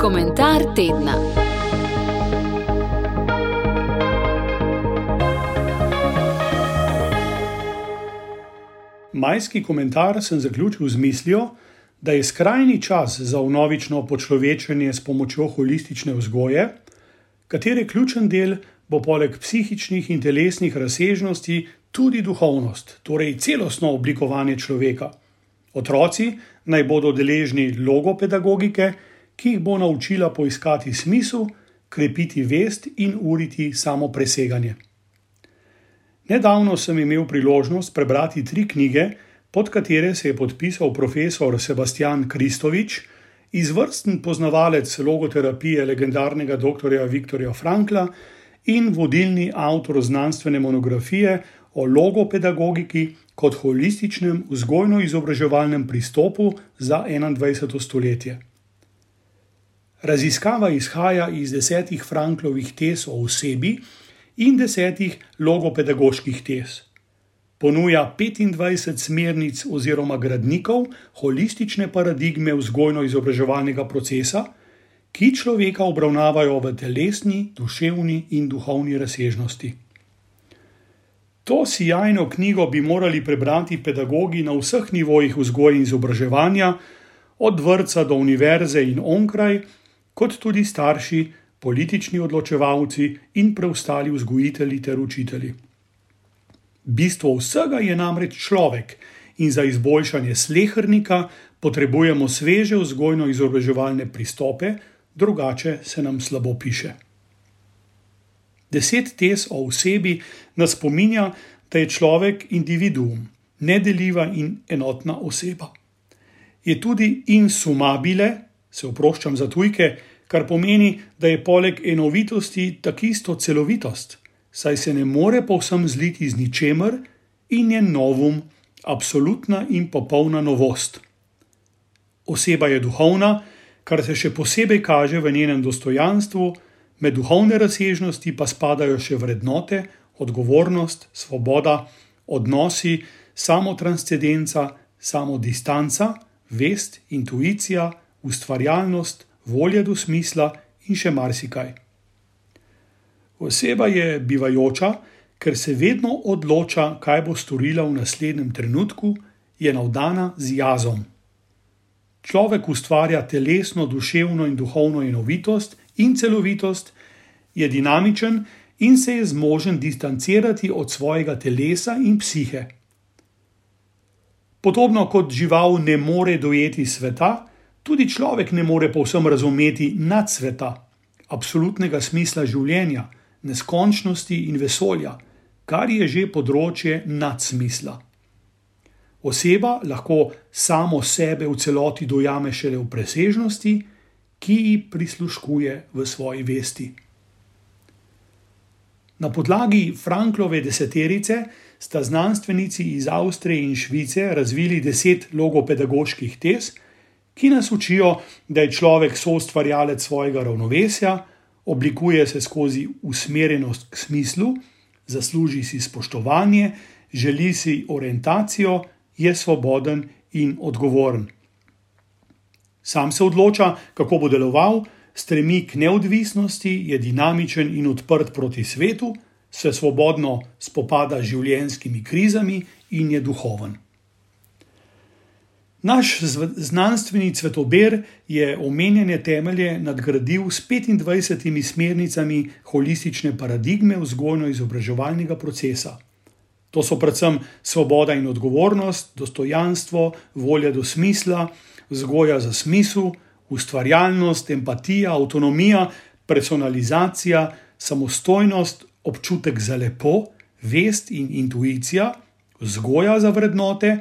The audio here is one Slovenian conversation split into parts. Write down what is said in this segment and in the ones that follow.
Komentar tedna. Majski komentar sem zaključil z mislijo, da je skrajni čas za unovično počlovečenje s pomočjo holistične vzgoje, katere ključen del bo poleg psihičnih in telesnih razsežnosti tudi duhovnost, torej celostno oblikovanje človeka. Otroci naj bodo deležni logopedagogike, ki jih bo naučila poiskati smisel, krepiti vest in uriti samo preseganje. Nedavno sem imel priložnost prebrati tri knjige, pod katere se je podpisal profesor Sebastian Kristovič, izvrsten poznavalec logoterapije legendarnega dr. Viktorja Frankla in vodilni avtor znanstvene monografije o logopedagogiki kot holističnem vzgojno-izobraževalnem pristopu za 21. stoletje. Raziskava izhaja iz desetih Franklovih tez o osebi in desetih logopedagoških tez. Ponuja 25 smernic oziroma gradnikov holistične paradigme vzgojno-izobraževalnega procesa, ki človeka obravnavajo v telesni, duševni in duhovni razsežnosti. To sjajno knjigo bi morali prebrati pedagogi na vseh nivojih vzgoje in izobraževanja, od vrca do univerze in onkraj, kot tudi starši, politični odločevalci in preostali vzgojitelji ter učitelji. Bistvo vsega je namreč človek in za izboljšanje slehrnika potrebujemo sveže vzgojno-izobraževalne pristope, drugače se nam slabo piše. Deset tez o osebi nas spominja, da je človek individuum, nedeljiva in enotna oseba. Je tudi insumabile, se oproščam za tujke, kar pomeni, da je poleg enovitosti takisto celovitost, saj se ne more povsem zliti z ničemer in je novum, absolutna in popolna novost. Oseba je duhovna, kar se še posebej kaže v njenem dostojanstvu, Med duhovne razsežnosti pa spadajo še vrednote, odgovornost, svoboda, odnosi, samotranscendenca, samodistanca, vest, intuicija, ustvarjalnost, volja do smisla in še marsikaj. Oseba je bivajoča, ker se vedno odloča, kaj bo storila v naslednjem trenutku, je navdana z jazom. Človek ustvarja telesno, duševno in duhovno enovitost in celovitost, je dinamičen in se je zmožen distancirati od svojega telesa in psihe. Podobno kot žival ne more dojeti sveta, tudi človek ne more povsem razumeti nad sveta, absolutnega smisla življenja, neskončnosti in vesolja, kar je že področje nadsmisla. Oseba lahko samo sebe v celoti dojame šele v presežnosti, ki ji prisluškuje v svoji vesti. Na podlagi Franklove deseterice sta znanstvenici iz Avstrije in Švice razvili deset logopedagoških tez, ki nas učijo, da je človek soustvarjalec svojega ravnovesja, oblikuje se skozi usmerjenost k smislu, zasluži si spoštovanje, želi si orientacijo, je svoboden in odgovoren. Sam se odloča, kako bo deloval, stremi k neodvisnosti, je dinamičen in odprt proti svetu, se svobodno spopada z življenjskimi krizami in je duhoven. Naš znanstveni cvetober je omenjene temelje nadgradil s 25 smernicami holistične paradigme vzgojno-izobraževalnega procesa. To so predvsem svoboda in odgovornost, dostojanstvo, volja do smisla, vzgoja za smisel, ustvarjalnost, empatija, avtonomija, personalizacija, samostojnost, občutek za lepo, vest in intuicija, vzgoja za vrednote,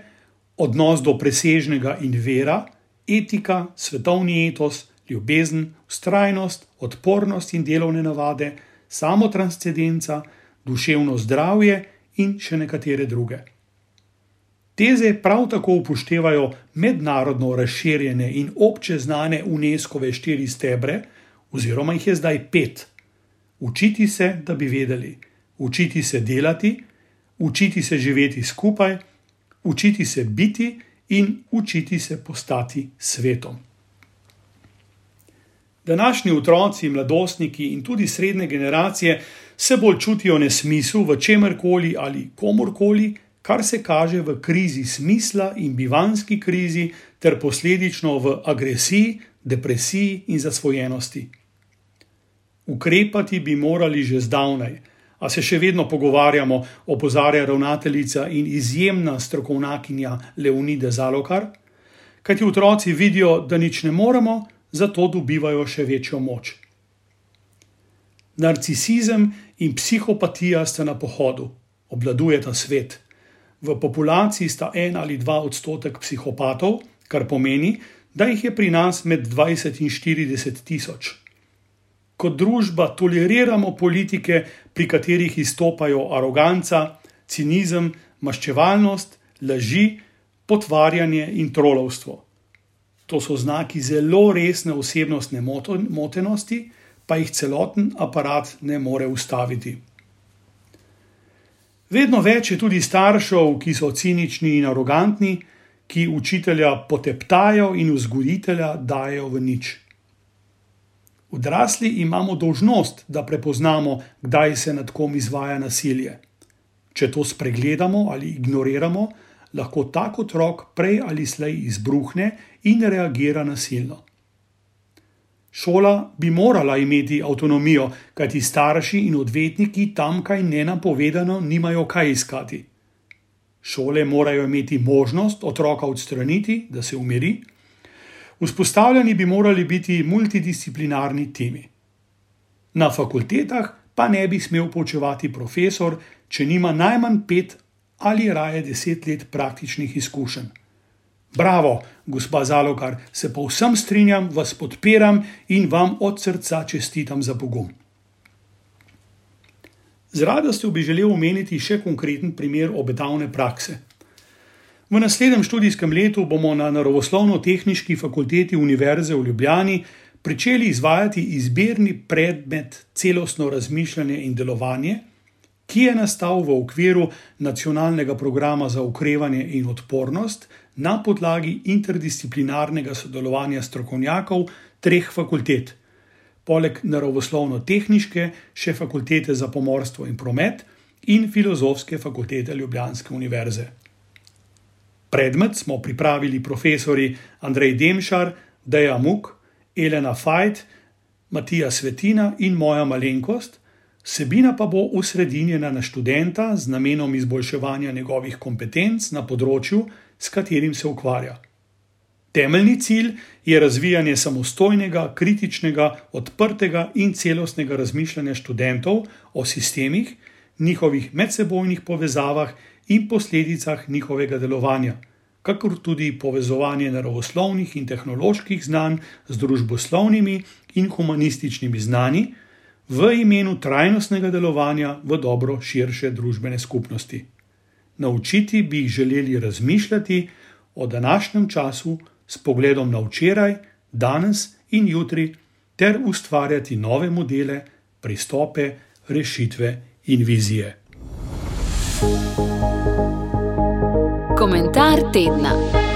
odnos do presežnega in vera, etika, svetovni etos, ljubezen, ustrajnost, odpornost in delovne navade, samotranscendenca, duševno zdravje in še nekatere druge. Teze prav tako upoštevajo mednarodno razširjene in obče znane UNESCO-ve štiri stebre, oziroma jih je zdaj pet. Učiti se, da bi vedeli, učiti se delati, učiti se živeti skupaj, učiti se biti in učiti se postati svetom. Današnji otroci, mladostniki in tudi srednje generacije se bolj čutijo nesmislu v čemerkoli ali komorkoli, kar se kaže v krizi smisla in bivanski krizi, ter posledično v agresiji, depresiji in zasvojenosti. Ukrepati bi morali že zdavnaj, a se še vedno pogovarjamo, opozarja ravnateljica in izjemna strokovnjakinja Leonida Zalokar, kajti otroci vidijo, da nič ne moremo, zato dobivajo še večjo moč. Narcisizem in psihopatija sta na pohodu, obladujeta svet. V populaciji sta en ali dva odstotek psihopatov, kar pomeni, da jih je pri nas med 20 in 40 tisoč. Kot družba toleriramo politike, pri katerih izstopajo aroganca, cinizem, maščevalnost, laži, potvarjanje in trolovstvo. To so znaki zelo resne osebnostne motenosti, pa jih celoten aparat ne more ustaviti. Vedno več je tudi staršev, ki so cinični in arogantni, ki učitelja poteptajo in vzgojitelja dajo v nič. Odrasli imamo dožnost, da prepoznamo, kdaj se nad kom izvaja nasilje. Če to spregledamo ali ignoriramo, lahko tak otrok prej ali slej izbruhne in reagira nasilno. Šola bi morala imeti avtonomijo, kajti starši in odvetniki tamkaj nenapovedano nimajo kaj iskati. Šole morajo imeti možnost otroka odstraniti, da se umiri. Vzpostavljeni bi morali biti multidisciplinarni timi. Na fakultetah pa ne bi smel poučevati profesor, če nima najmanj pet ali raje deset let praktičnih izkušenj. Bravo, gospa Zalokar, se povsem strinjam, vas podpiram in vam od srca čestitam za pogum. Z radostjo bi želel omeniti še konkreten primer obetavne prakse. V naslednjem študijskem letu bomo na Naravoslovno-tehnički fakulteti Univerze v Ljubljani pričeli izvajati izbirni predmet celostno razmišljanje in delovanje, ki je nastal v okviru nacionalnega programa za ukrevanje in odpornost na podlagi interdisciplinarnega sodelovanja strokovnjakov treh fakultet, poleg naravoslovno-tehniške, še fakultete za pomorstvo in promet in filozofske fakultete Ljubljanske univerze. Predmet smo pripravili profesori Andrej Demšar, Deja Muk, Elena Fajt, Matija Svetina in moja malenkost. Vsebina pa bo usredinjena na študenta z namenom izboljševanja njegovih kompetenc na področju, s katerim se ukvarja. Temeljni cilj je razvijanje samostojnega, kritičnega, odprtega in celostnega razmišljanja študentov o sistemih, njihovih medsebojnih povezavah in posledicah njihovega delovanja, kakor tudi povezovanje naravoslovnih in tehnoloških znanj z družboslovnimi in humanističnimi znanji v imenu trajnostnega delovanja v dobro širše družbene skupnosti. Naučiti bi jih želeli razmišljati o današnjem času s pogledom na včeraj, danes in jutri, ter ustvarjati nove modele, pristope, rešitve in vizije. Komentar tedna.